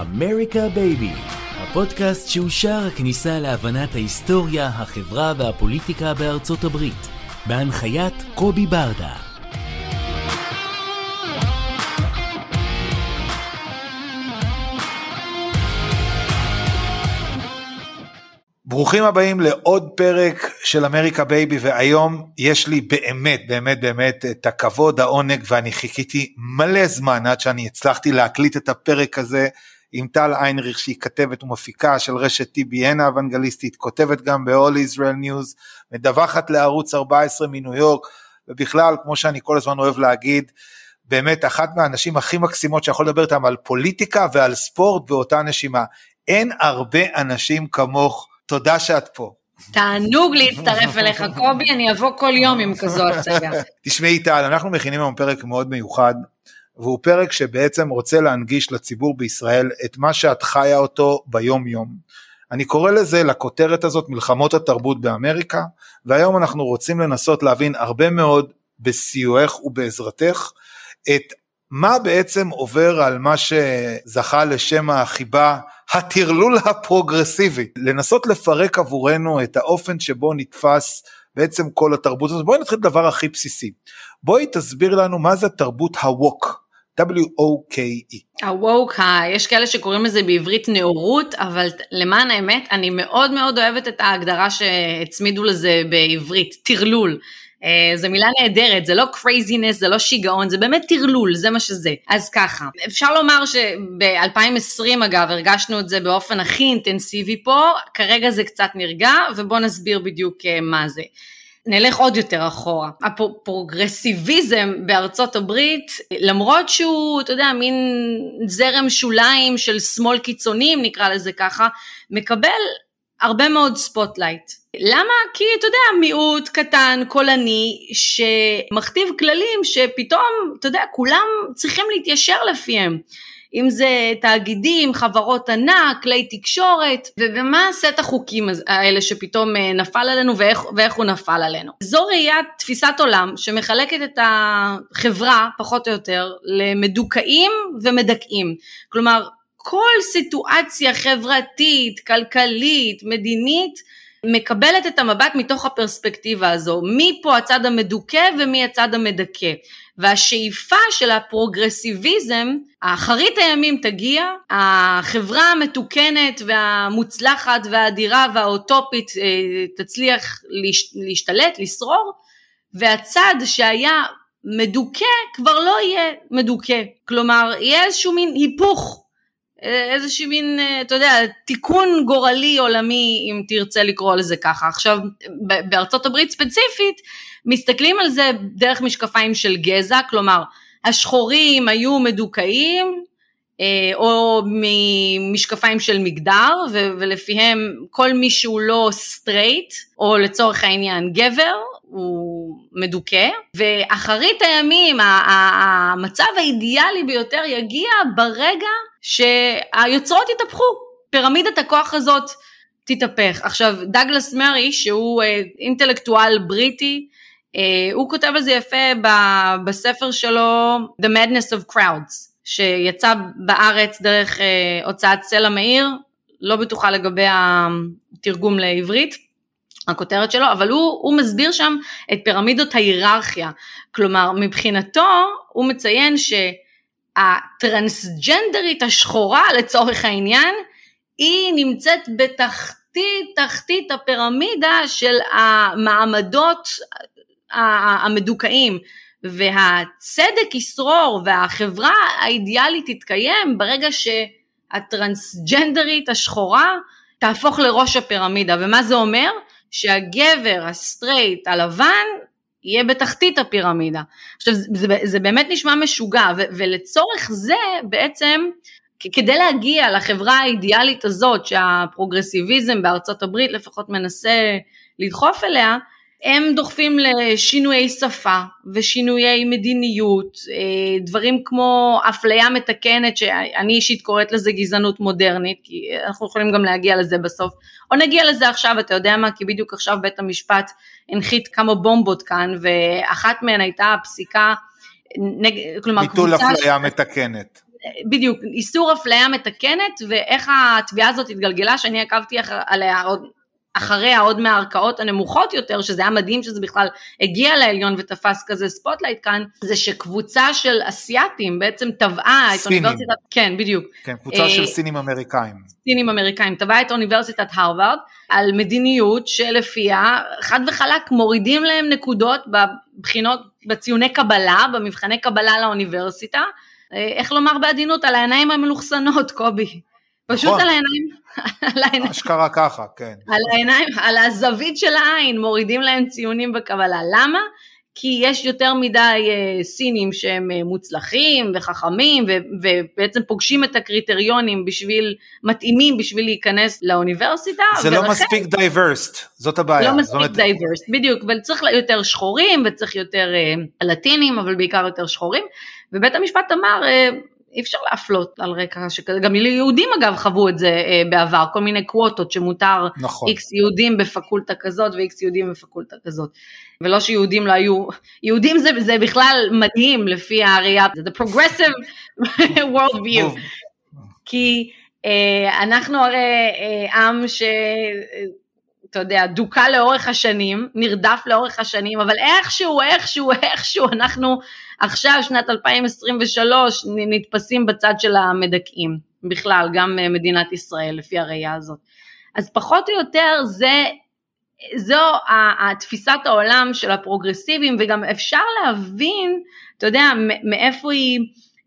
אמריקה בייבי, הפודקאסט שהוא שער הכניסה להבנת ההיסטוריה, החברה והפוליטיקה בארצות הברית, בהנחיית קובי ברדה. ברוכים הבאים לעוד פרק של אמריקה בייבי והיום יש לי באמת באמת באמת את הכבוד העונג ואני חיכיתי מלא זמן עד שאני הצלחתי להקליט את הפרק הזה עם טל איינריך שהיא כתבת ומפיקה של רשת TBN האוונגליסטית, כותבת גם ב-All Israel News, מדווחת לערוץ 14 מניו יורק ובכלל כמו שאני כל הזמן אוהב להגיד באמת אחת מהאנשים הכי מקסימות שיכול לדבר איתם על פוליטיקה ועל ספורט באותה נשימה. אין הרבה אנשים כמוך תודה שאת פה. תענוג להצטרף אליך, קובי, אני אבוא כל יום עם כזו הצגה. תשמעי טל, אנחנו מכינים היום פרק מאוד מיוחד, והוא פרק שבעצם רוצה להנגיש לציבור בישראל את מה שאת חיה אותו ביום יום. אני קורא לזה, לכותרת הזאת, מלחמות התרבות באמריקה, והיום אנחנו רוצים לנסות להבין הרבה מאוד בסיועך ובעזרתך, את מה בעצם עובר על מה שזכה לשם החיבה הטרלול הפרוגרסיבי, לנסות לפרק עבורנו את האופן שבו נתפס בעצם כל התרבות הזאת. בואי נתחיל בדבר הכי בסיסי. בואי תסביר לנו מה זה תרבות הווק. W-O-K-E. ה-woke, יש כאלה שקוראים לזה בעברית נאורות, אבל למען האמת, אני מאוד מאוד אוהבת את ההגדרה שהצמידו לזה בעברית, טרלול. אה, זו מילה נהדרת, זה לא craziness, זה לא שיגעון, זה באמת טרלול, זה מה שזה. אז ככה, אפשר לומר שב-2020 אגב, הרגשנו את זה באופן הכי אינטנסיבי פה, כרגע זה קצת נרגע, ובואו נסביר בדיוק אה, מה זה. נלך עוד יותר אחורה. הפרוגרסיביזם בארצות הברית, למרות שהוא, אתה יודע, מין זרם שוליים של שמאל קיצונים, נקרא לזה ככה, מקבל הרבה מאוד spotlight. למה? כי אתה יודע, מיעוט קטן, קולני, שמכתיב כללים שפתאום, אתה יודע, כולם צריכים להתיישר לפיהם. אם זה תאגידים, חברות ענק, כלי תקשורת, ומה סט החוקים האלה שפתאום אה, נפל עלינו ואיך, ואיך הוא נפל עלינו. זו ראיית תפיסת עולם שמחלקת את החברה, פחות או יותר, למדוכאים ומדכאים. כלומר, כל סיטואציה חברתית, כלכלית, מדינית, מקבלת את המבט מתוך הפרספקטיבה הזו, מי פה הצד המדוכא ומי הצד המדכא. והשאיפה של הפרוגרסיביזם, אחרית הימים תגיע, החברה המתוקנת והמוצלחת והאדירה והאוטופית אה, תצליח להשתלט, לשרור, והצד שהיה מדוכא כבר לא יהיה מדוכא. כלומר, יהיה איזשהו מין היפוך איזושהי מין, אה, אתה יודע, תיקון גורלי עולמי, אם תרצה לקרוא לזה ככה. עכשיו, בארצות הברית ספציפית, מסתכלים על זה דרך משקפיים של גזע, כלומר, השחורים היו מדוכאים, אה, או ממשקפיים של מגדר, ולפיהם כל מי שהוא לא straight, או לצורך העניין גבר, הוא מדוכא, ואחרית הימים המצב האידיאלי ביותר יגיע ברגע שהיוצרות יתהפכו, פירמידת הכוח הזאת תתהפך. עכשיו דגלס מרי שהוא אה, אינטלקטואל בריטי, הוא כותב על זה יפה בספר שלו The Madness of Crowds, שיצא בארץ דרך אה, הוצאת סלע מאיר, לא בטוחה לגבי התרגום לעברית, הכותרת שלו, אבל הוא, הוא מסביר שם את פירמידות ההיררכיה. כלומר, מבחינתו הוא מציין שהטרנסג'נדרית השחורה לצורך העניין, היא נמצאת בתחתית תחתית הפירמידה של המעמדות המדוכאים. והצדק ישרור והחברה האידיאלית תתקיים ברגע שהטרנסג'נדרית השחורה תהפוך לראש הפירמידה. ומה זה אומר? שהגבר ה straight הלבן יהיה בתחתית הפירמידה. עכשיו זה, זה באמת נשמע משוגע ו, ולצורך זה בעצם כדי להגיע לחברה האידיאלית הזאת שהפרוגרסיביזם בארצות הברית לפחות מנסה לדחוף אליה, הם דוחפים לשינויי שפה ושינויי מדיניות, אה, דברים כמו אפליה מתקנת שאני אישית קוראת לזה גזענות מודרנית, כי אנחנו יכולים גם להגיע לזה בסוף, או נגיע לזה עכשיו, אתה יודע מה, כי בדיוק עכשיו בית המשפט הנחית כמה בומבות כאן, ואחת מהן הייתה הפסיקה, נג... כלומר ביטול אפליה ש... מתקנת. בדיוק, איסור אפליה מתקנת ואיך התביעה הזאת התגלגלה שאני עקבתי עליה עוד אחריה עוד מהערכאות הנמוכות יותר, שזה היה מדהים שזה בכלל הגיע לעליון ותפס כזה spotlight כאן, זה שקבוצה של אסייתים בעצם תבעה את אוניברסיטת, כן בדיוק. כן, קבוצה אה, של סינים אמריקאים. סינים אמריקאים, תבעה את אוניברסיטת הרווארד על מדיניות שלפיה חד וחלק מורידים להם נקודות בבחינות, בציוני קבלה, במבחני קבלה לאוניברסיטה, אה, איך לומר בעדינות, על העיניים המלוכסנות, קובי. פשוט נכון. על העיניים, על העיניים. אשכרה ככה, כן. על העיניים, על הזווית של העין, מורידים להם ציונים בקבלה. למה? כי יש יותר מדי uh, סינים שהם uh, מוצלחים וחכמים ו- ובעצם פוגשים את הקריטריונים בשביל, מתאימים בשביל להיכנס לאוניברסיטה. זה לא ולכן, לא מספיק diverse, זאת הבעיה. לא מספיק diverse, בדיוק, וצריך יותר שחורים וצריך יותר אה, לטינים, אבל בעיקר יותר שחורים, ובית המשפט אמר, אה, אי אפשר להפלות על רקע שכזה, גם יהודים אגב חוו את זה אה, בעבר, כל מיני קווטות שמותר נכון. איקס יהודים בפקולטה כזאת ואיקס יהודים בפקולטה כזאת. ולא שיהודים לא היו, יהודים זה, זה בכלל מדהים לפי הראייה, זה the progressive world view. כי אה, אנחנו הרי אה, עם ש... אתה יודע, דוכא לאורך השנים, נרדף לאורך השנים, אבל איכשהו, איכשהו, איכשהו, אנחנו עכשיו, שנת 2023, נתפסים בצד של המדכאים, בכלל, גם אה, מדינת ישראל, לפי הראייה הזאת. אז פחות או יותר זה, זו התפיסת העולם של הפרוגרסיבים, וגם אפשר להבין, אתה יודע, מאיפה היא,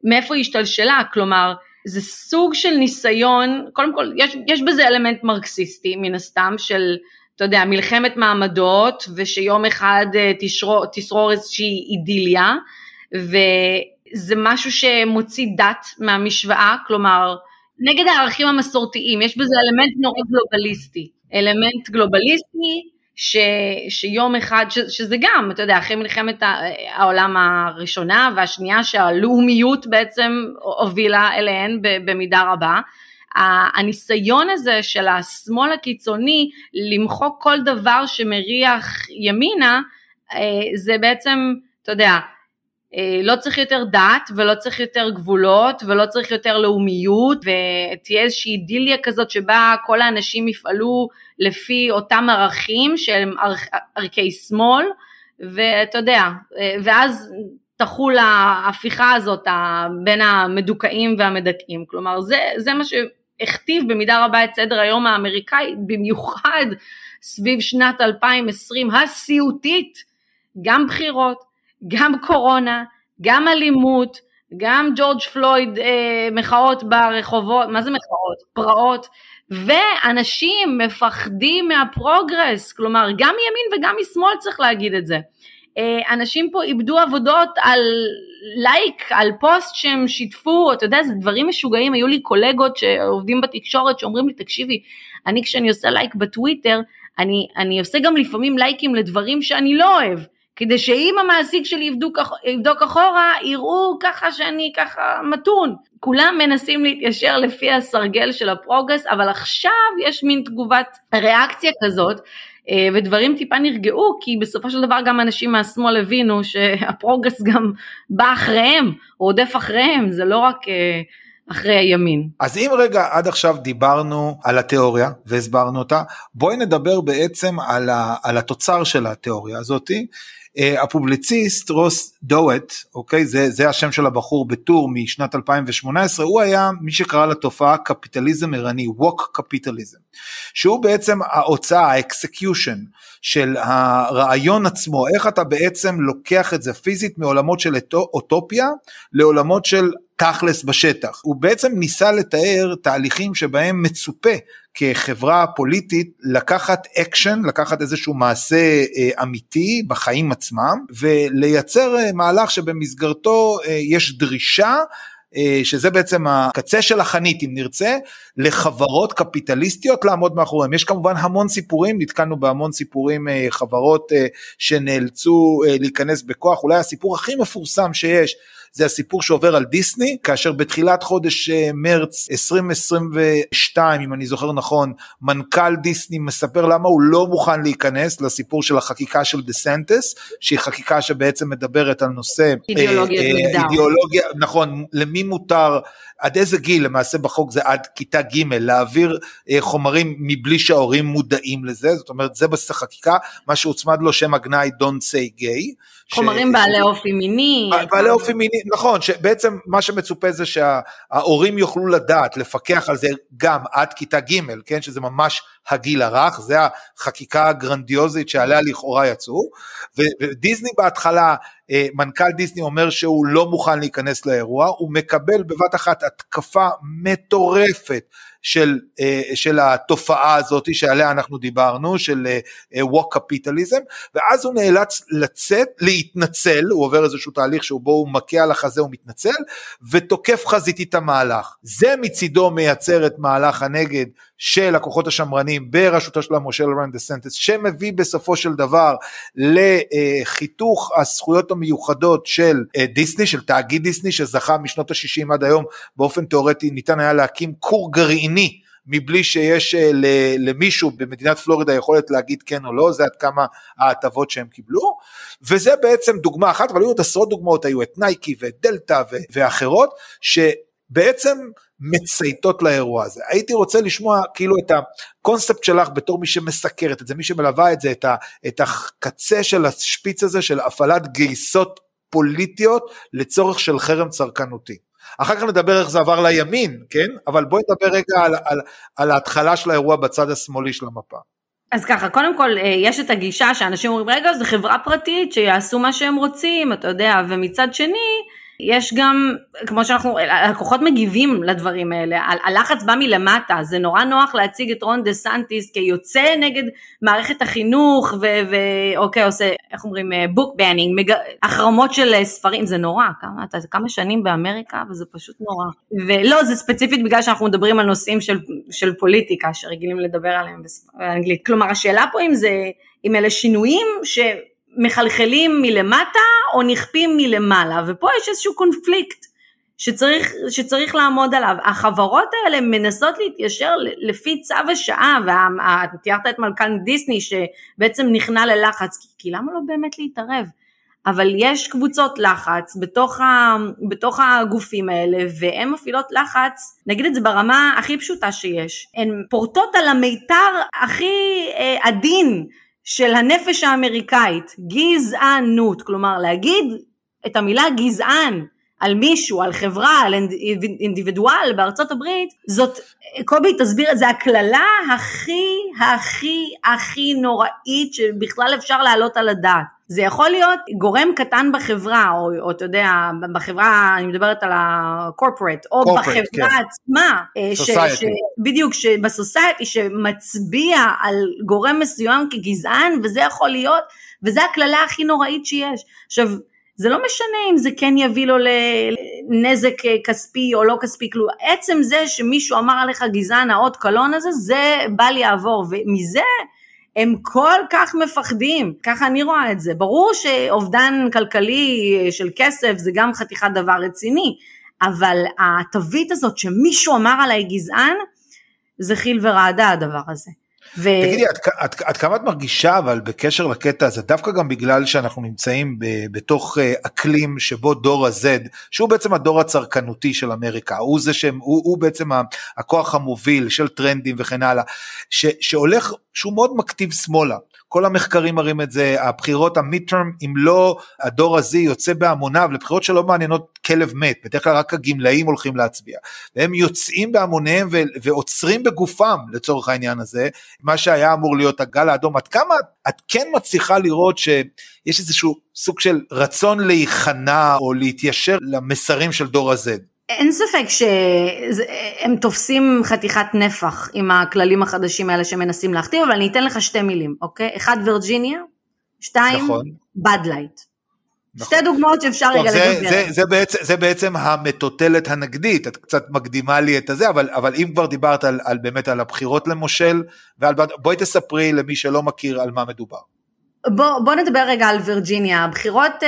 מאיפה היא השתלשלה, כלומר, זה סוג של ניסיון, קודם כל, יש, יש בזה אלמנט מרקסיסטי, מן הסתם, של, אתה יודע, מלחמת מעמדות, ושיום אחד אה, תשרור, תשרור איזושהי אידיליה, וזה משהו שמוציא דת מהמשוואה, כלומר, נגד הערכים המסורתיים, יש בזה אלמנט נורא גלובליסטי, אלמנט גלובליסטי ש, שיום אחד, ש, שזה גם, אתה יודע, אחרי מלחמת העולם הראשונה והשנייה שהלאומיות בעצם הובילה אליהן במידה רבה, הניסיון הזה של השמאל הקיצוני למחוק כל דבר שמריח ימינה, אה, זה בעצם, אתה יודע, לא צריך יותר דת ולא צריך יותר גבולות ולא צריך יותר לאומיות ותהיה איזושהי אידיליה כזאת שבה כל האנשים יפעלו לפי אותם ערכים שהם ערכי שמאל ואתה יודע, אה, ואז תחול ההפיכה הזאת בין המדוכאים והמדכאים, כלומר זה, זה מה שהכתיב במידה רבה את סדר היום האמריקאי, במיוחד סביב שנת 2020 הסיוטית, גם בחירות, גם קורונה, גם אלימות, גם ג'ורג' פלויד אה, מחאות ברחובות, מה זה מחאות? פרעות, ואנשים מפחדים מה progress, כלומר גם מימין וגם משמאל צריך להגיד את זה. אה, אנשים פה איבדו עבודות על לייק, על פוסט שהם שיתפו, אתה יודע, זה דברים משוגעים, היו לי קולגות שעובדים בתקשורת שאומרים לי, תקשיבי, אני כשאני עושה לייק בטוויטר, אני, אני עושה גם לפעמים לייקים לדברים שאני לא אוהב. כדי שאם המעסיק שלי יבדוק, יבדוק אחורה, יראו ככה שאני ככה מתון. כולם מנסים להתיישר לפי הסרגל של ה progress, אבל עכשיו יש מין תגובת ריאקציה כזאת, אה, ודברים טיפה נרגעו, כי בסופו של דבר גם אנשים מהשמאל הבינו שה progress גם בא אחריהם, רודף אחריהם, זה לא רק... אה, אחרי הימין. אז אם רגע עד עכשיו דיברנו על התיאוריה והסברנו אותה, בואי נדבר בעצם על, ה, על התוצר של התיאוריה הזאתי, הפובליציסט רוס דאות'ט, אוקיי, זה, זה השם של הבחור בטור משנת 2018, הוא היה מי שקרא לתופעה קפיטליזם ערני, woke capitalism, שהוא בעצם ההוצאה, ה execution של הרעיון עצמו, איך אתה בעצם לוקח את זה פיזית מעולמות של אוטופיה לעולמות של תכלס בשטח. הוא בעצם ניסה לתאר תהליכים שבהם מצופה כחברה פוליטית לקחת אקשן, לקחת איזשהו מעשה אה, אמיתי בחיים עצמם ולייצר אה, מהלך שבמסגרתו אה, יש דרישה שזה בעצם הקצה של החנית אם נרצה, לחברות קפיטליסטיות לעמוד מאחוריהם. יש כמובן המון סיפורים, נתקלנו בהמון סיפורים, חברות שנאלצו להיכנס בכוח, אולי הסיפור הכי מפורסם שיש זה הסיפור שעובר על דיסני, כאשר בתחילת חודש אה, מרץ 2022, אם אני זוכר נכון, מנכ"ל דיסני מספר למה הוא לא מוכן להיכנס לסיפור של החקיקה של דה סנטס, שהיא חקיקה שבעצם מדברת על נושא אידיאולוגיה, אה, אה, אידיאולוגיה, נכון, למי מותר עד איזה גיל למעשה בחוק זה עד כיתה ג' להעביר אה, חומרים מבלי שההורים מודעים לזה, זאת אומרת זה בסך החקיקה, מה שהוצמד לו שם הגנאי Don't say gay. חומרים ש... בעלי אופי מיני. בעלי אופי מיני, נכון, שבעצם מה שמצופה זה שההורים יוכלו לדעת, לפקח על זה גם עד כיתה ג', כן, שזה ממש הגיל הרך, זה החקיקה הגרנדיוזית שעליה לכאורה יצאו, ודיסני בהתחלה, אה, מנכ"ל דיסני אומר שהוא לא מוכן להיכנס לאירוע, הוא מקבל בבת אחת התקפה מטורפת של, אה, של התופעה הזאת שעליה אנחנו דיברנו, של ווק אה, קפיטליזם, ואז הוא נאלץ לצאת, להתנצל, הוא עובר איזשהו תהליך שבו הוא מכה על החזה ומתנצל, ותוקף חזיתית המהלך. זה מצידו מייצר את מהלך הנגד של הכוחות השמרנים בראשותו של המושל רן דה סנטס, שמביא בסופו של דבר לחיתוך הזכויות המיוחדות של אה, דיסני, של תאגיד דיסני, שזכה משנות ה-60 עד היום, באופן תיאורטי ניתן היה להקים כור גרעיני. מבלי שיש אה, למישהו במדינת פלורידה יכולת להגיד כן או לא, זה עד כמה ההטבות שהם קיבלו, וזה בעצם דוגמה אחת, אבל היו עוד עשרות דוגמאות, היו את נייקי ואת דלתא ואחרות, שבעצם מצייתות לאירוע הזה. הייתי רוצה לשמוע כאילו את הקונספט שלך בתור מי שמסקרת את זה, מי שמלווה את זה, את, ה, את הקצה של השפיץ הזה של הפעלת גייסות פוליטיות לצורך של חרם צרכנותי. אחר כך נדבר איך זה עבר לימין, כן? אבל בואי נדבר רגע על, על, על ההתחלה של האירוע בצד השמאלי של המפה. אז ככה, קודם כל אה, יש את הגישה שאנשים אומרים, רגע, זו חברה פרטית שיעשו מה שהם רוצים, אתה יודע, ומצד שני, יש גם, כמו שאנחנו, הלקוחות מגיבים לדברים האלה, הלחץ בא מלמטה, זה נורא נוח להציג את רון דה סנטיס כיוצא נגד מערכת החינוך, ואוקיי, עושה, איך אומרים, בוק בנינג, מג... החרמות של ספרים, זה נורא, כמה, אתה כמה שנים באמריקה וזה פשוט נורא. ולא, זה ספציפית בגלל שאנחנו מדברים על נושאים של, של פוליטיקה, שרגילים לדבר עליהם באנגלית. כלומר, השאלה פה אם זה, אם אלה שינויים ש... מחלחלים מלמטה או נכפים מלמעלה, ופה יש איזשהו קונפליקט שצריך, שצריך לעמוד עליו. החברות האלה מנסות להתיישר לפי צו השעה, ותיארת את מלכן דיסני שבעצם נכנע ללחץ, כי, כי למה לא באמת להתערב? אבל יש קבוצות לחץ בתוך, ה, בתוך הגופים האלה והן מפעילות לחץ, נגיד את זה ברמה הכי פשוטה שיש, הן פורטות על המיתר הכי אה, עדין של הנפש האמריקאית, גזענות, כלומר להגיד את המילה גזען על מישהו, על חברה, על אינדיבידואל בארצות הברית, זאת, קובי תסביר, זה הקללה הכי הכי הכי נוראית שבכלל אפשר להעלות על הדעת. זה יכול להיות גורם קטן בחברה, או, או אתה יודע, בחברה, אני מדברת על ה-corporate, או corporate, בחברה כן. עצמה, אה, ש, ש, בדיוק, בסוסייטי, שמצביע על גורם מסוים כגזען, וזה יכול להיות, וזה הקללה הכי נוראית שיש. עכשיו, זה לא משנה אם זה כן יביא לו לנזק אה, כספי או לא כספי, כלום, עצם זה שמישהו אמר עליך גזען האות קלון הזה, זה בל יעבור, ומזה הם כל כך מפחדים, ככה אני רואה את זה. ברור שאובדן כלכלי של כסף זה גם חתיכת דבר רציני, אבל התווית הזאת שמישהו אמר עליי גזען, זה חיל ורעדה הדבר הזה. ו... תגידי, עד, עד, עד כמה את מרגישה אבל בקשר לקטע הזה, דווקא גם בגלל שאנחנו נמצאים ב, בתוך uh, אקלים שבו דור ה-Z, שהוא בעצם הדור הצרכנותי של אמריקה, הוא זה שהוא הוא בעצם הכוח המוביל של טרנדים וכן הלאה, ש, שהולך, שהוא מאוד מקטיב שמאלה. כל המחקרים מראים את זה, הבחירות המיד-טרם, אם לא הדור הזה יוצא בהמוניו לבחירות שלא מעניינות כלב מת, בדרך כלל רק הגמלאים הולכים להצביע, והם יוצאים בהמוניהם ו- ועוצרים בגופם לצורך העניין הזה, מה שהיה אמור להיות הגל האדום, עד כמה את כן מצליחה לראות שיש איזשהו סוג של רצון להיכנע או להתיישר למסרים של דור ה-Z? אין ספק שהם תופסים חתיכת נפח עם הכללים החדשים האלה שמנסים להכתיב, אבל אני אתן לך שתי מילים, אוקיי? אחד וירג'יניה, שתיים, נכון. בד לייט. נכון. שתי דוגמאות שאפשר רגע לדבר. זה, זה, בעצם, זה בעצם המטוטלת הנגדית, את קצת מקדימה לי את הזה, אבל, אבל אם כבר דיברת על, על באמת על הבחירות למושל, ועל, בואי תספרי למי שלא מכיר על מה מדובר. בוא, בוא נדבר רגע על וירג'יניה, הבחירות uh,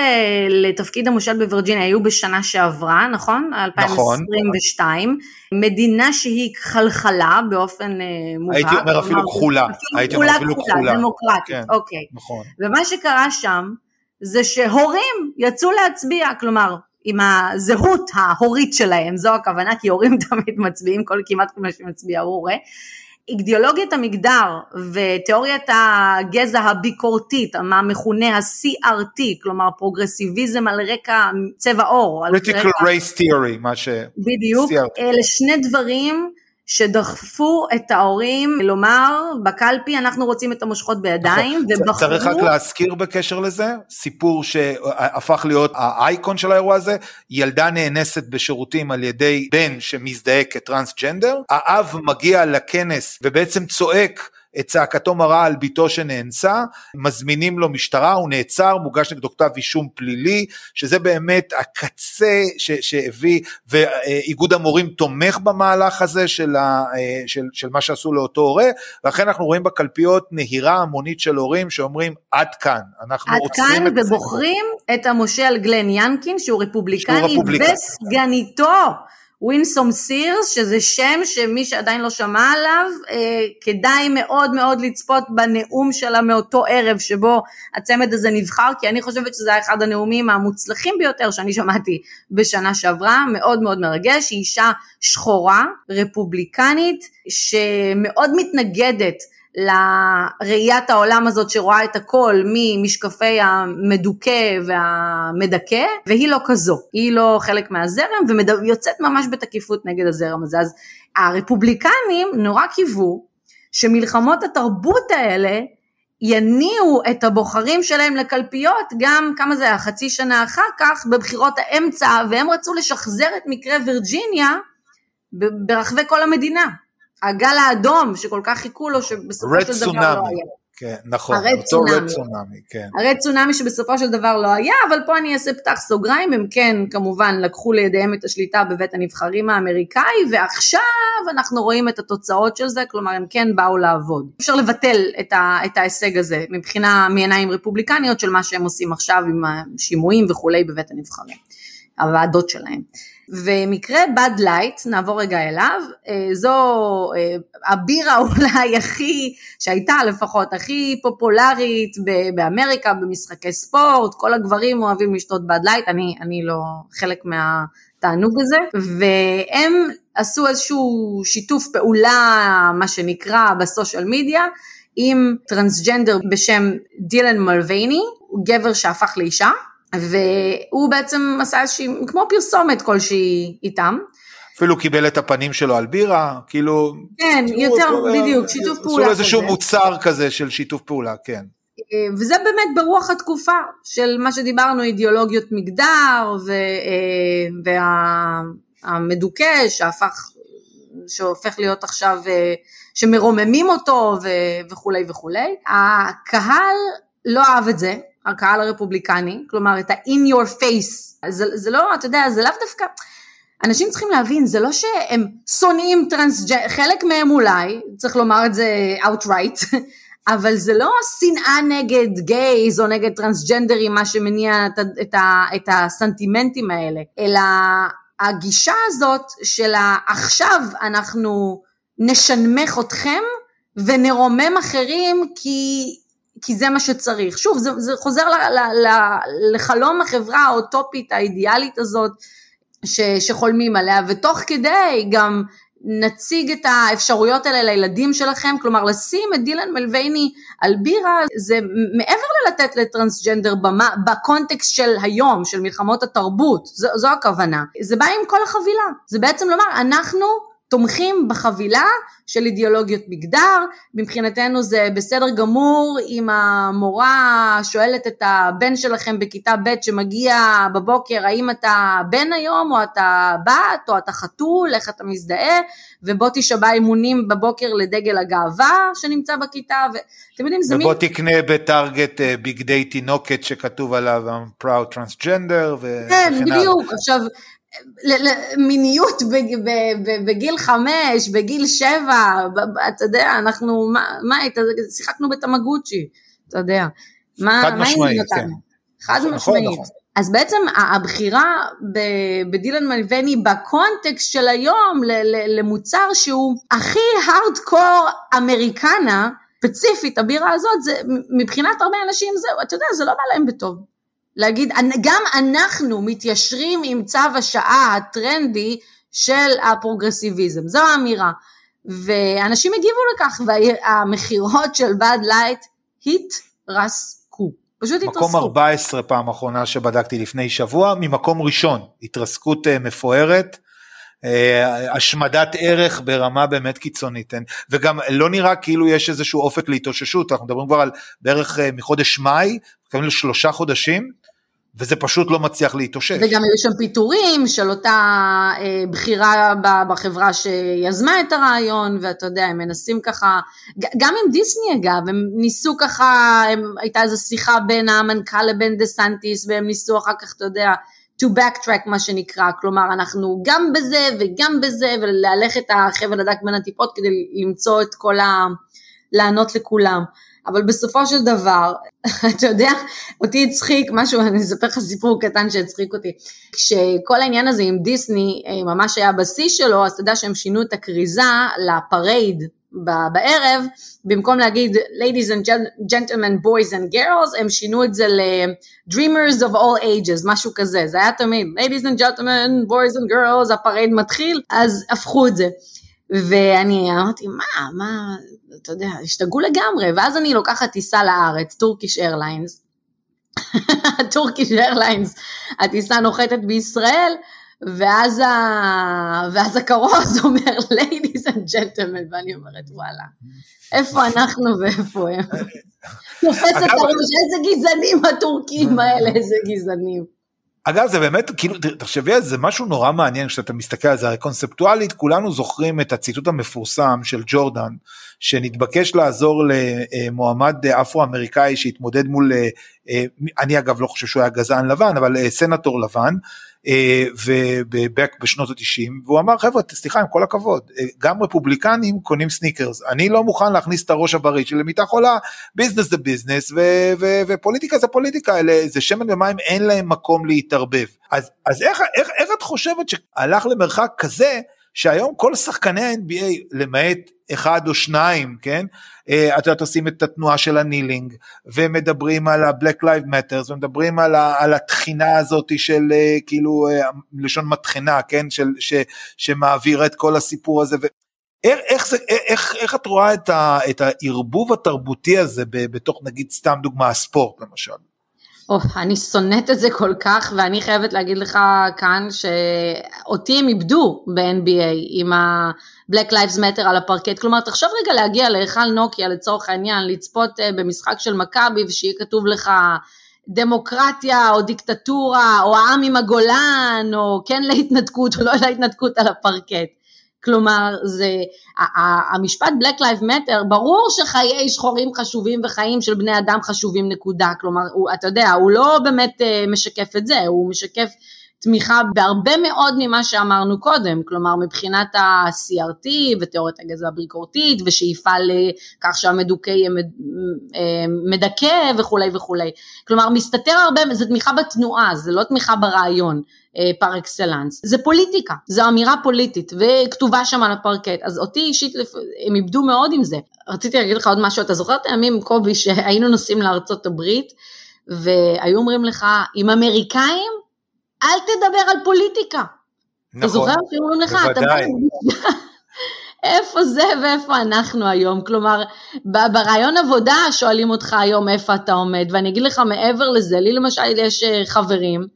לתפקיד המושל בווירג'יניה היו בשנה שעברה, נכון? 2022, נכון. מדינה שהיא חלחלה באופן uh, מובהק. הייתי אומר אפילו כחולה, הייתי אומר אפילו כחולה. דמוקרטית, כן, אוקיי. נכון. ומה שקרה שם, זה שהורים יצאו להצביע, כלומר, עם הזהות ההורית שלהם, זו הכוונה, כי הורים תמיד מצביעים, כל כמעט כל מה שמצביע הוא הורה. אידיאולוגיית המגדר ותיאוריית הגזע הביקורתית, מה מכונה ה-CRT, כלומר פרוגרסיביזם על רקע צבע עור. Critical רקע... Race Theory, מה ש... בדיוק, CRT. אלה שני דברים שדחפו את ההורים לומר בקלפי אנחנו רוצים את המושכות בידיים נכון. ובחרו... צריך רק להזכיר בקשר לזה, סיפור שהפך להיות האייקון של האירוע הזה, ילדה נאנסת בשירותים על ידי בן שמזדהה כטרנסג'נדר, האב מגיע לכנס ובעצם צועק את צעקתו מרה על ביתו שנאנסה, מזמינים לו משטרה, הוא נעצר, מוגש נגדו כתב אישום פלילי, שזה באמת הקצה ש, שהביא, ואיגוד המורים תומך במהלך הזה של, ה, של, של מה שעשו לאותו הורה, ולכן אנחנו רואים בקלפיות נהירה המונית של הורים שאומרים עד כאן, אנחנו את. עד כאן ובוחרים את המושל גלן ינקין שהוא רפובליקני, שהוא רפובליקני. וסגניתו. ווינסום סירס, שזה שם שמי שעדיין לא שמע עליו, אה, כדאי מאוד מאוד לצפות בנאום שלה מאותו ערב שבו הצמד הזה נבחר, כי אני חושבת שזה היה אחד הנאומים המוצלחים ביותר שאני שמעתי בשנה שעברה, מאוד מאוד מרגש, היא אישה שחורה, רפובליקנית, שמאוד מתנגדת לראיית העולם הזאת שרואה את הכל ממשקפי המדוכא והמדכא, והיא לא כזו, היא לא חלק מהזרם ויוצאת ממש בתקיפות נגד הזרם הזה. אז הרפובליקנים נורא קיוו שמלחמות התרבות האלה יניעו את הבוחרים שלהם לקלפיות גם, כמה זה היה, חצי שנה אחר כך, בבחירות האמצע, והם רצו לשחזר את מקרה וירג'יניה ברחבי כל המדינה. הגל האדום שכל כך חיכו לו שבסופו של דבר לא היה. כן, נכון, הרי צונאמי, צונאמי, כן. הרי צונאמי שבסופו של דבר לא היה, אבל פה אני אעשה פתח סוגריים, הם כן כמובן לקחו לידיהם את השליטה בבית הנבחרים האמריקאי, ועכשיו אנחנו רואים את התוצאות של זה, כלומר הם כן באו לעבוד. אפשר לבטל את, ה, את ההישג הזה מבחינה מעיניים רפובליקניות של מה שהם עושים עכשיו עם השימועים וכולי בבית הנבחרים, הוועדות שלהם. ומקרה בד לייט, נעבור רגע אליו, אה, זו אה, הבירה אולי הכי, שהייתה לפחות, הכי פופולרית באמריקה במשחקי ספורט, כל הגברים אוהבים לשתות בד לייט, אני, אני לא חלק מהתענוג הזה, והם עשו איזשהו שיתוף פעולה, מה שנקרא בסושיאל מדיה, עם טרנסג'נדר בשם דילן מלווייני, גבר שהפך לאישה, והוא בעצם עשה איזושהי, כמו פרסומת כלשהי איתם. אפילו קיבל את הפנים שלו על בירה, כאילו... כן, יותר, בדיוק, שיתוף פעולה כזה. איזשהו מוצר כזה של שיתוף פעולה, כן. אה, וזה באמת ברוח התקופה של מה שדיברנו, אידיאולוגיות מגדר אה, והמדוכא שהפך, שהופך להיות עכשיו, אה, שמרוממים אותו וכולי וכולי. הקהל לא אהב את זה, הקהל הרפובליקני, כלומר את ה-in your face, זה, זה לא, אתה יודע, זה לאו דווקא, אנשים צריכים להבין, זה לא שהם שונאים טרנסג'נדר, חלק מהם אולי, צריך לומר את זה outright, אבל זה לא שנאה נגד גייז או נגד טרנסג'נדרים, מה שמניע את, את, את הסנטימנטים האלה, אלא הגישה הזאת של עכשיו אנחנו נשנמך אתכם ונרומם אחרים כי כי זה מה שצריך. שוב, זה, זה חוזר ל, ל, ל, לחלום החברה האוטופית האידיאלית הזאת ש, שחולמים עליה, ותוך כדי גם נציג את האפשרויות האלה לילדים שלכם, כלומר לשים את דילן מלווייני על בירה, זה מעבר ללתת לטרנסג'נדר במה, בקונטקסט של היום, של מלחמות התרבות, זו, זו הכוונה. זה בא עם כל החבילה, זה בעצם לומר, אנחנו תומכים בחבילה של אידיאולוגיות מגדר, מבחינתנו זה בסדר גמור אם המורה שואלת את הבן שלכם בכיתה ב' שמגיע בבוקר האם אתה בן היום או אתה בת או אתה חתול, איך אתה מזדהה? ובוא תשבע אימונים בבוקר לדגל הגאווה שנמצא בכיתה ואתם יודעים זה מין... ובוא תקנה בטארגט אה, בגדי תינוקת שכתוב עליו I'm proud transgender ו... כן בדיוק. עכשיו מיניות בגיל חמש, בגיל שבע, אתה יודע, אנחנו, מה, שיחקנו בתמגוצ'י, אתה יודע. חד משמעית, כן. חד נכון, משמעית. נכון. אז בעצם הבחירה בדילן מלווני בקונטקסט של היום למוצר שהוא הכי הארדקור אמריקנה, ספציפית הבירה הזאת, זה, מבחינת הרבה אנשים זהו, אתה יודע, זה לא בא להם בטוב. להגיד, גם אנחנו מתיישרים עם צו השעה הטרנדי של הפרוגרסיביזם, זו האמירה. ואנשים הגיבו לכך, והמכירות של בד לייט התרסקו. פשוט התרסקו. מקום 14 פעם אחרונה שבדקתי לפני שבוע, ממקום ראשון, התרסקות אה, מפוארת. אה, השמדת ערך ברמה באמת קיצונית, וגם לא נראה כאילו יש איזשהו אופק להתאוששות, אנחנו מדברים כבר על בערך אה, מחודש מאי, מתכוונים לשלושה חודשים, וזה פשוט לא מצליח להתאושש. וגם היו שם פיטורים של אותה אה, בחירה בחברה שיזמה את הרעיון, ואתה יודע, הם מנסים ככה, גם עם דיסני אגב, הם ניסו ככה, הם, הייתה איזו שיחה בין המנכ"ל לבין דה סנטיס, והם ניסו אחר כך, אתה יודע, to backtrack מה שנקרא, כלומר אנחנו גם בזה וגם בזה, ולהלך את החבל הדק בין הטיפות כדי למצוא את כל ה... לענות לכולם. אבל בסופו של דבר, אתה יודע, אותי הצחיק משהו, אני אספר לך סיפור קטן שהצחיק אותי. כשכל העניין הזה עם דיסני אה, ממש היה בשיא שלו, אז אתה יודע שהם שינו את הכריזה לפרייד בערב, במקום להגיד ladies and gentlemen, boys and girls, הם שינו את זה ל-dreamers of all ages, משהו כזה, זה היה תמיד ladies and gentlemen, boys and girls, הפרייד מתחיל, אז הפכו את זה. ואני אמרתי, מה, מה, אתה יודע, השתגעו לגמרי, ואז אני לוקחת טיסה לארץ, טורקיש איירליינס, טורקיש איירליינס, הטיסה נוחתת בישראל, ואז, ה... ואז הכרוז אומר ladies and gentlemen, ואני אומרת וואלה, איפה אנחנו ואיפה הם? תופס את הראש, איזה גזענים הטורקים האלה, איזה גזענים. אגב זה באמת כאילו תחשבי על זה משהו נורא מעניין כשאתה מסתכל על זה הרי קונספטואלית כולנו זוכרים את הציטוט המפורסם של ג'ורדן שנתבקש לעזור למועמד אפרו אמריקאי שהתמודד מול אה, אה, אני אגב לא חושב שהוא היה גזען לבן אבל אה, סנטור לבן בשנות ה-90 והוא אמר חבר'ה סליחה עם כל הכבוד אה, גם רפובליקנים קונים סניקרס. אני לא מוכן להכניס את הראש הבריא שלי למיטה חולה ביזנס זה ביזנס ופוליטיקה זה פוליטיקה אלה זה שמן ומים אין להם מקום להתערבב. אז, אז איך, איך, איך את חושבת שהלך למרחק כזה שהיום כל שחקני ה-NBA למעט אחד או שניים, כן? אה, את יודעת, עושים את התנועה של הנילינג, ומדברים על ה-Black Lives Matters, ומדברים על, ה, על התחינה הזאת של אה, כאילו, אה, לשון מטחנה, כן? של, ש, שמעבירה את כל הסיפור הזה. ו... איך, איך, זה, איך, איך את רואה את, ה, את הערבוב התרבותי הזה בתוך נגיד סתם דוגמה הספורט למשל? Oh, אני שונאת את זה כל כך, ואני חייבת להגיד לך כאן שאותי הם איבדו ב-NBA עם ה-Black Lives Matter על הפרקט. כלומר, תחשוב רגע להגיע להיכל נוקיה לצורך העניין, לצפות uh, במשחק של מכבי ושיהיה כתוב לך דמוקרטיה או דיקטטורה או העם עם הגולן או כן להתנתקות או לא להתנתקות על הפרקט. כלומר, זה, המשפט Black Lives Matter, ברור שחיי שחורים חשובים וחיים של בני אדם חשובים נקודה, כלומר, הוא, אתה יודע, הוא לא באמת אה, משקף את זה, הוא משקף תמיכה בהרבה מאוד ממה שאמרנו קודם, כלומר מבחינת ה-CRT ותיאוריית הגזע הביקורתית ושאיפה לכך שהמדוכא יהיה אה, מדכא וכולי וכולי, כלומר מסתתר הרבה, זה תמיכה בתנועה, זה לא תמיכה ברעיון. אה, פר אקסלנס. זה פוליטיקה, זו אמירה פוליטית וכתובה שם על הפרקט, אז אותי אישית הם איבדו מאוד עם זה. רציתי להגיד לך עוד משהו, אתה זוכר את הימים קובי שהיינו נוסעים לארצות הברית והיו אומרים לך, עם אמריקאים אל תדבר על פוליטיקה. נכון, אתה זוכר שהיו אומרים לך, בוודאי. איפה זה ואיפה אנחנו היום, כלומר ברעיון עבודה שואלים אותך היום איפה אתה עומד, ואני אגיד לך מעבר לזה, לי למשל יש אה, חברים,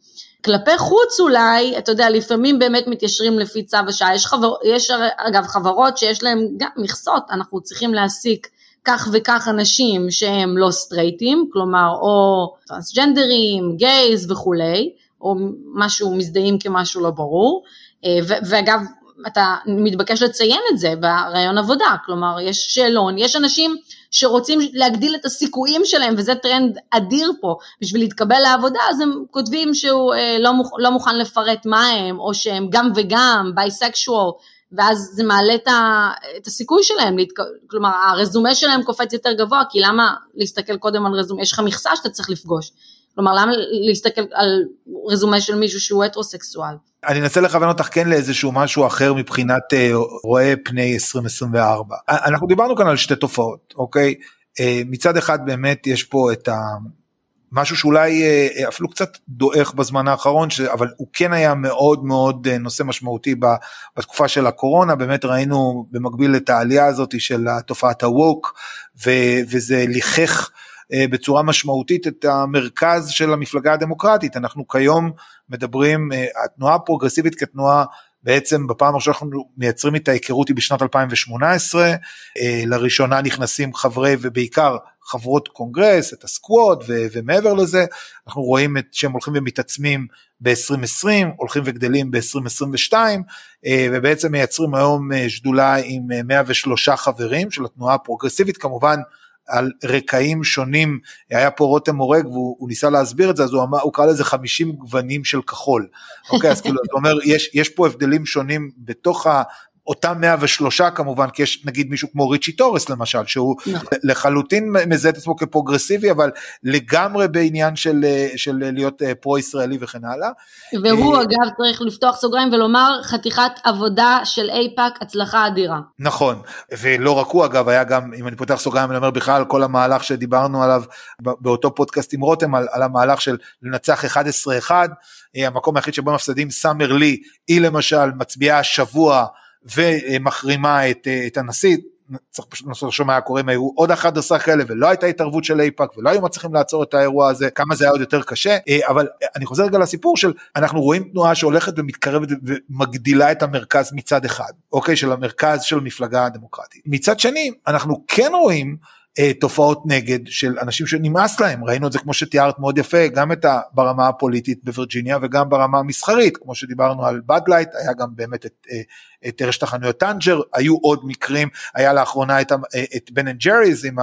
כלפי חוץ אולי, אתה יודע, לפעמים באמת מתיישרים לפי צו השעה. יש, חבר, יש אגב חברות שיש להן גם מכסות, אנחנו צריכים להעסיק כך וכך אנשים שהם לא סטרייטים, כלומר או טרנסג'נדרים, גייז וכולי, או משהו מזדהים כמשהו לא ברור, אה, ואגב, אתה מתבקש לציין את זה ברעיון עבודה, כלומר יש שאלון, יש אנשים שרוצים להגדיל את הסיכויים שלהם וזה טרנד אדיר פה. בשביל להתקבל לעבודה אז הם כותבים שהוא אה, לא, מוכ, לא מוכן לפרט מה הם או שהם גם וגם בייסקשואל ואז זה מעלה את, ה, את הסיכוי שלהם, להתק... כלומר הרזומה שלהם קופץ יותר גבוה כי למה להסתכל קודם על רזומה, יש לך מכסה שאתה צריך לפגוש, כלומר למה להסתכל על רזומה של מישהו שהוא הטרוסקסואל. אני אנסה לכוון אותך כן לאיזשהו משהו אחר מבחינת uh, רואה פני 2024. אנחנו דיברנו כאן על שתי תופעות, אוקיי? Uh, מצד אחד באמת יש פה את ה... משהו שאולי אפילו קצת דועך בזמן האחרון, ש... אבל הוא כן היה מאוד מאוד נושא משמעותי ב... בתקופה של הקורונה, באמת ראינו במקביל את העלייה הזאת של תופעת הווק, ו... וזה ליחך אה, בצורה משמעותית את המרכז של המפלגה הדמוקרטית. אנחנו כיום מדברים, אה, התנועה הפרוגרסיבית כתנועה בעצם בפעם הראשונה אנחנו מייצרים את ההיכרות היא בשנת 2018, אה, לראשונה נכנסים חברי ובעיקר חברות קונגרס, את הסקוואד ו- ומעבר לזה, אנחנו רואים את שהם הולכים ומתעצמים ב-2020, הולכים וגדלים ב-2022, ובעצם מייצרים היום שדולה עם 103 חברים של התנועה הפרוגרסיבית, כמובן על רקעים שונים, היה פה רותם הורג והוא ניסה להסביר את זה, אז הוא, אמר, הוא קרא לזה 50 גוונים של כחול. אוקיי, אז כאילו, אתה אומר, יש, יש פה הבדלים שונים בתוך ה... אותם 103 כמובן, כי יש נגיד מישהו כמו ריצ'י טורס למשל, שהוא נכון. לחלוטין מזהה את עצמו כפרוגרסיבי, אבל לגמרי בעניין של, של להיות אה, פרו-ישראלי וכן הלאה. והוא אה, אגב צריך לפתוח סוגריים ולומר חתיכת עבודה של אייפאק, הצלחה אדירה. נכון, ולא רק הוא אגב, היה גם, אם אני פותח סוגריים, אני אומר בכלל על כל המהלך שדיברנו עליו באותו פודקאסט עם רותם, על, על המהלך של לנצח 11-1, אה, המקום היחיד שבו מפסדים סאמר לי, היא למשל מצביעה השבוע, ומחרימה את, את הנשיא, צריך פשוט לנסות לחשוב מה היה קורה אם היו עוד 11 כאלה ולא הייתה התערבות של אייפאק ולא היו מצליחים לעצור את האירוע הזה, כמה זה היה עוד יותר קשה, אה, אבל אני חוזר רגע לסיפור של אנחנו רואים תנועה שהולכת ומתקרבת ומגדילה את המרכז מצד אחד, אוקיי, של המרכז של המפלגה הדמוקרטית. מצד שני, אנחנו כן רואים אה, תופעות נגד של אנשים שנמאס להם, ראינו את זה כמו שתיארת מאוד יפה, גם את ה, ברמה הפוליטית בווירג'יניה וגם ברמה המסחרית, כמו שדיברנו על בדלייט, היה גם באמת את, אה, את רשת החנויות טנג'ר, היו עוד מקרים, היה לאחרונה את, את בן אנד ג'ריז עם,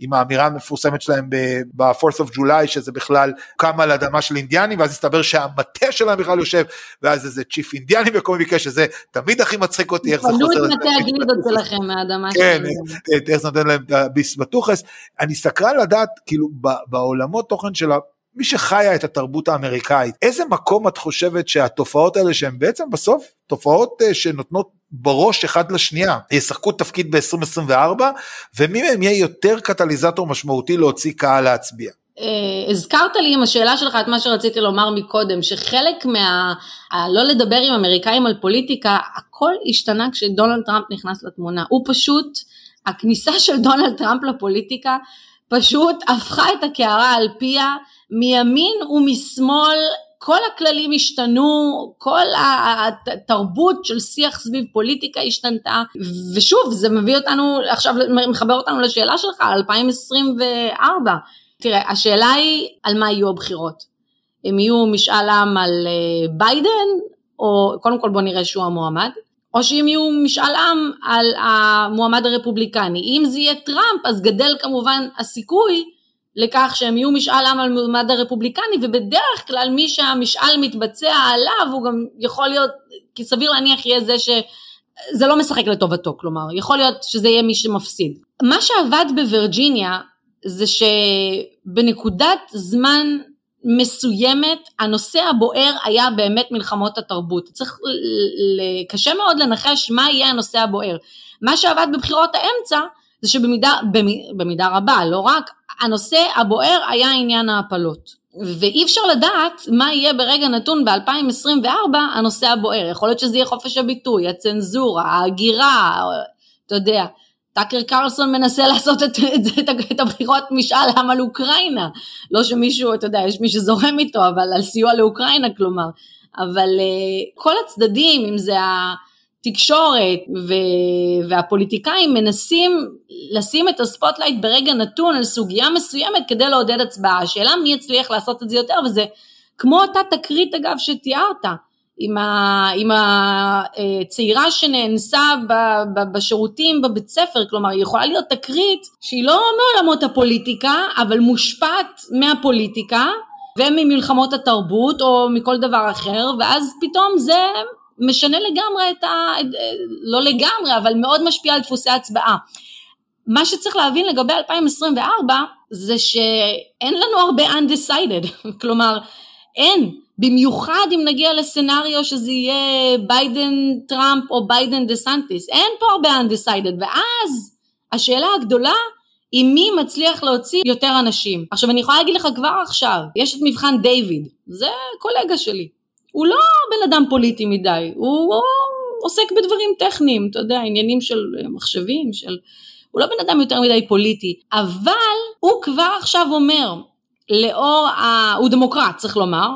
עם האמירה המפורסמת שלהם ב-4th of July, שזה בכלל קם על אדמה של אינדיאנים, ואז הסתבר שהמטה שלהם בכלל יושב, ואז איזה צ'יף אינדיאני בכל מקרה, שזה תמיד הכי מצחיק אותי, איך זה חוזר. פנו את מטה הגלידות שלכם מהאדמה שלהם. כן, איך זה נותן להם את הביס בטוחס. אני סקרן לדעת, כאילו, בעולמות תוכן של מי שחיה את התרבות האמריקאית, איזה מקום את חושבת שהתופעות האלה שהן בעצם בסוף תופעות אה, שנותנות בראש אחד לשנייה, ישחקו תפקיד ב-2024, ומי מהם יהיה יותר קטליזטור משמעותי להוציא קהל להצביע? Uh, הזכרת לי עם השאלה שלך את מה שרציתי לומר מקודם, שחלק מה... לא לדבר עם אמריקאים על פוליטיקה, הכל השתנה כשדונלד טראמפ נכנס לתמונה. הוא פשוט, הכניסה של דונלד טראמפ לפוליטיקה פשוט הפכה את הקערה על פיה, מימין ומשמאל כל הכללים השתנו, כל התרבות של שיח סביב פוליטיקה השתנתה, ושוב זה מביא אותנו, עכשיו מחבר אותנו לשאלה שלך, 2024. תראה, השאלה היא על מה יהיו הבחירות. הם יהיו משאל עם על אה, ביידן, או קודם כל בוא נראה שהוא המועמד, או שאם יהיו משאל עם על המועמד הרפובליקני. אם זה יהיה טראמפ, אז גדל כמובן הסיכוי לכך שהם יהיו משאל עם על מועמד הרפובליקני, ובדרך כלל מי שהמשאל מתבצע עליו, הוא גם יכול להיות, כי סביר להניח יהיה זה ש... זה לא משחק לטובתו, כלומר, יכול להיות שזה יהיה מי שמפסיד. מה שעבד בווירג'יניה זה שבנקודת זמן מסוימת הנושא הבוער היה באמת מלחמות התרבות. צריך קשה מאוד לנחש מה יהיה הנושא הבוער. מה שעבד בבחירות האמצע זה שבמידה במידה רבה, לא רק, הנושא הבוער היה עניין ההפלות. ואי אפשר לדעת מה יהיה ברגע נתון ב-2024 הנושא הבוער. יכול להיות שזה יהיה חופש הביטוי, הצנזורה, ההגירה, אתה יודע, טאקר קרלסון מנסה לעשות את, את, את, את הבחירות משאל עם על אוקראינה. לא שמישהו, אתה יודע, יש מי שזורם איתו, אבל על סיוע לאוקראינה כלומר. אבל uh, כל הצדדים, אם זה התקשורת ו- והפוליטיקאים, מנסים לשים את הספוטלייט ברגע נתון על סוגיה מסוימת כדי לעודד הצבעה. השאלה מי יצליח לעשות את זה יותר, וזה כמו אותה תקרית אגב שתיארת. עם, ה, עם הצעירה שנאנסה ב, ב, בשירותים בבית ספר, כלומר היא יכולה להיות תקרית שהיא לא מעולמות הפוליטיקה, אבל מושפעת מהפוליטיקה וממלחמות התרבות או מכל דבר אחר, ואז פתאום זה משנה לגמרי את ה... לא לגמרי, אבל מאוד משפיע על דפוסי הצבעה. מה שצריך להבין לגבי 2024 זה שאין לנו הרבה undecided, כלומר אין, במיוחד אם נגיע לסצנריו שזה יהיה ביידן טראמפ או ביידן דה סנטיס, אין פה הרבה undecided, ואז השאלה הגדולה היא מי מצליח להוציא יותר אנשים. עכשיו אני יכולה להגיד לך כבר עכשיו, יש את מבחן דיוויד, זה קולגה שלי, הוא לא בן אדם פוליטי מדי, הוא עוסק בדברים טכניים, אתה יודע, עניינים של מחשבים, של... הוא לא בן אדם יותר מדי פוליטי, אבל הוא כבר עכשיו אומר, לאור, ה... הוא דמוקרט צריך לומר,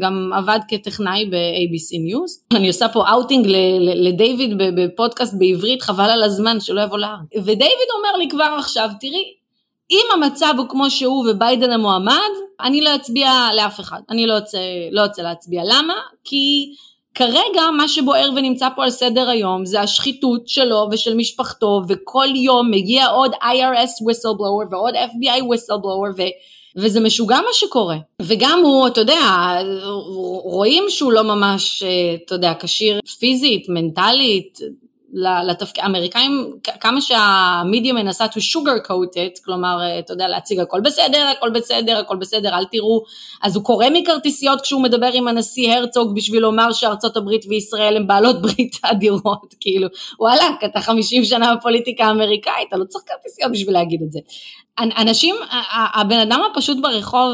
גם עבד כטכנאי ב-ABC News. אני עושה פה אאוטינג לדיוויד בפודקאסט בעברית, חבל על הזמן שלא יבוא לארץ. ודיוויד אומר לי כבר עכשיו, תראי, אם המצב הוא כמו שהוא וביידן המועמד, אני לא אצביע לאף אחד. אני לא רוצה, לא רוצה להצביע. למה? כי כרגע מה שבוער ונמצא פה על סדר היום זה השחיתות שלו ושל משפחתו, וכל יום מגיע עוד IRS whistleblower ועוד FBI whistleblower, ו... וזה משוגע מה שקורה. וגם הוא, אתה יודע, רואים שהוא לא ממש, אתה יודע, כשיר פיזית, מנטלית, לתפקיד, האמריקאים, כמה שהמידיה מנסה to sugar coat it, כלומר, אתה יודע, להציג הכל בסדר, הכל בסדר, הכל בסדר, אל תראו, אז הוא קורא מכרטיסיות כשהוא מדבר עם הנשיא הרצוג בשביל לומר שארצות הברית וישראל הם בעלות ברית אדירות, כאילו, וואלה, אתה 50 שנה בפוליטיקה האמריקאית, אתה לא צריך כרטיסיות בשביל להגיד את זה. אנשים, הבן אדם הפשוט ברחוב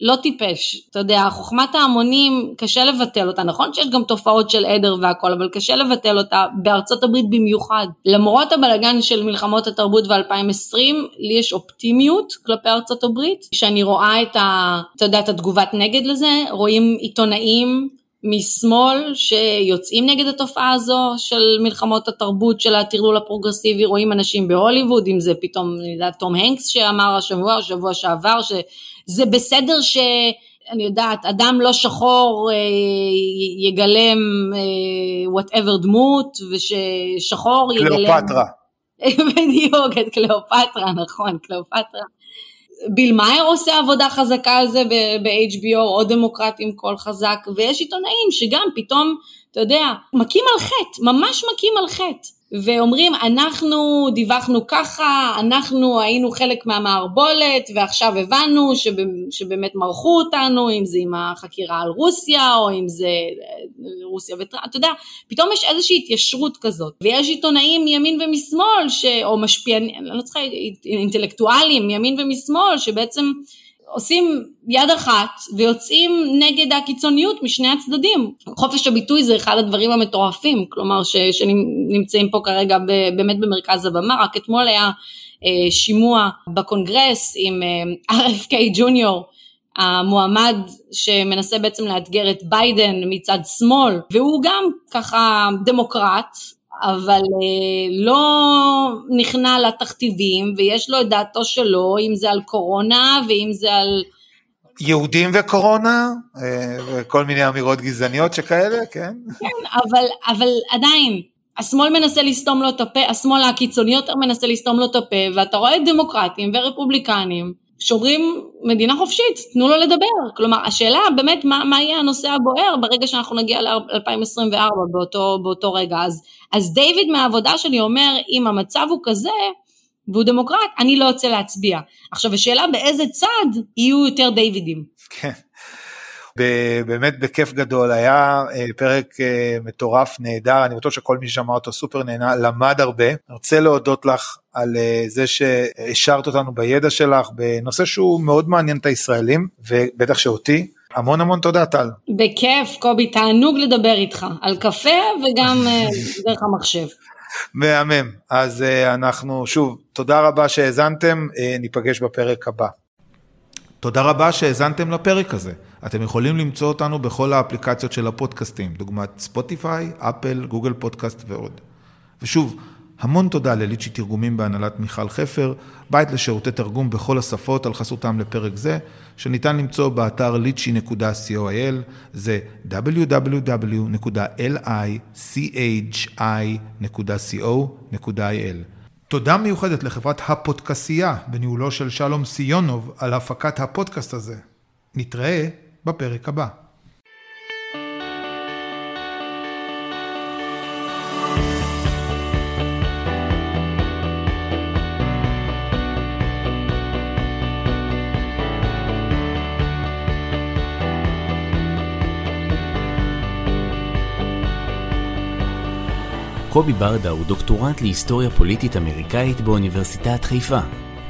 לא טיפש, אתה יודע, חוכמת ההמונים קשה לבטל אותה, נכון שיש גם תופעות של עדר והכל, אבל קשה לבטל אותה, בארצות הברית במיוחד. למרות הבלגן של מלחמות התרבות ב-2020, לי יש אופטימיות כלפי ארצות הברית, שאני רואה את ה... אתה יודע, את התגובת נגד לזה, רואים עיתונאים משמאל שיוצאים נגד התופעה הזו של מלחמות התרבות של הטרלול הפרוגרסיבי, רואים אנשים בהוליווד, אם זה פתאום, אני יודעת, תום הנקס שאמר השבוע, השבוע שעבר, שזה בסדר ש... אני יודעת, אדם לא שחור אה, יגלם whatever אה, דמות, וששחור יגלם... קליאופטרה. בדיוק, את קליאופטרה, נכון, קליאופטרה. ביל מאייר עושה עבודה חזקה על זה ב-HBO, עוד דמוקרטים קול חזק, ויש עיתונאים שגם פתאום, אתה יודע, מכים על חטא, ממש מכים על חטא. ואומרים אנחנו דיווחנו ככה, אנחנו היינו חלק מהמערבולת ועכשיו הבנו שבאמת מרחו אותנו, אם זה עם החקירה על רוסיה או אם זה אה, רוסיה וטראמפ, אתה יודע, פתאום יש איזושהי התיישרות כזאת. ויש עיתונאים מימין ומשמאל ש... או משפיענים, אני לא צריכה, אינטלקטואלים מימין ומשמאל שבעצם עושים יד אחת ויוצאים נגד הקיצוניות משני הצדדים. חופש הביטוי זה אחד הדברים המטורפים, כלומר ש, שנמצאים פה כרגע ב, באמת במרכז הבמה, רק אתמול היה אה, שימוע בקונגרס עם אה, RFK ג'וניור, המועמד שמנסה בעצם לאתגר את ביידן מצד שמאל, והוא גם ככה דמוקרט, אבל אה, לא נכנע לתכתיבים ויש לו את דעתו שלו, אם זה על קורונה ואם זה על... יהודים וקורונה אה, וכל מיני אמירות גזעניות שכאלה, כן? כן, אבל, אבל עדיין, השמאל מנסה לסתום לו את הפה, השמאל הקיצוני יותר מנסה לסתום לו את הפה, ואתה רואה דמוקרטים ורפובליקנים שאומרים מדינה חופשית, תנו לו לדבר. כלומר, השאלה באמת מה, מה יהיה הנושא הבוער ברגע שאנחנו נגיע ל-2024 באותו, באותו רגע. אז, אז דיוויד מהעבודה שלי אומר, אם המצב הוא כזה, והוא דמוקרט, אני לא רוצה להצביע. עכשיו, השאלה באיזה צד יהיו יותר דיווידים. כן. באמת בכיף גדול, היה אה, פרק אה, מטורף, נהדר, אני בטוח שכל מי ששמע אותו סופר נהנה, למד הרבה. אני רוצה להודות לך על אה, זה שהשארת אותנו בידע שלך בנושא שהוא מאוד מעניין את הישראלים, ובטח שאותי. המון המון תודה טל. בכיף קובי, תענוג לדבר איתך, על קפה וגם דרך המחשב. מהמם. אז uh, אנחנו, שוב, תודה רבה שהאזנתם, uh, ניפגש בפרק הבא. תודה רבה שהאזנתם לפרק הזה. אתם יכולים למצוא אותנו בכל האפליקציות של הפודקאסטים, דוגמת ספוטיפיי, אפל, גוגל פודקאסט ועוד. ושוב, המון תודה לליצ'י תרגומים בהנהלת מיכל חפר, בית לשירותי תרגום בכל השפות על חסותם לפרק זה, שניתן למצוא באתר lichy.coil, זה www.lichi.co.il. תודה מיוחדת לחברת הפודקסייה בניהולו של שלום סיונוב על הפקת הפודקאסט הזה. נתראה בפרק הבא. קובי ברדה הוא דוקטורנט להיסטוריה פוליטית אמריקאית באוניברסיטת חיפה.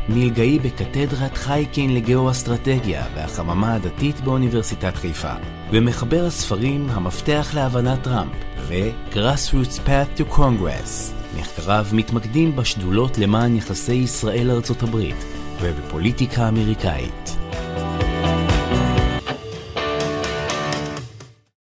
מלגאי בקתדרת חייקין לגאו-אסטרטגיה והחממה הדתית באוניברסיטת חיפה, ומחבר הספרים המפתח להבנת טראמפ ו-Grassroots Path to Congress. מחקריו מתמקדים בשדולות למען יחסי ישראל-ארצות הברית ובפוליטיקה אמריקאית.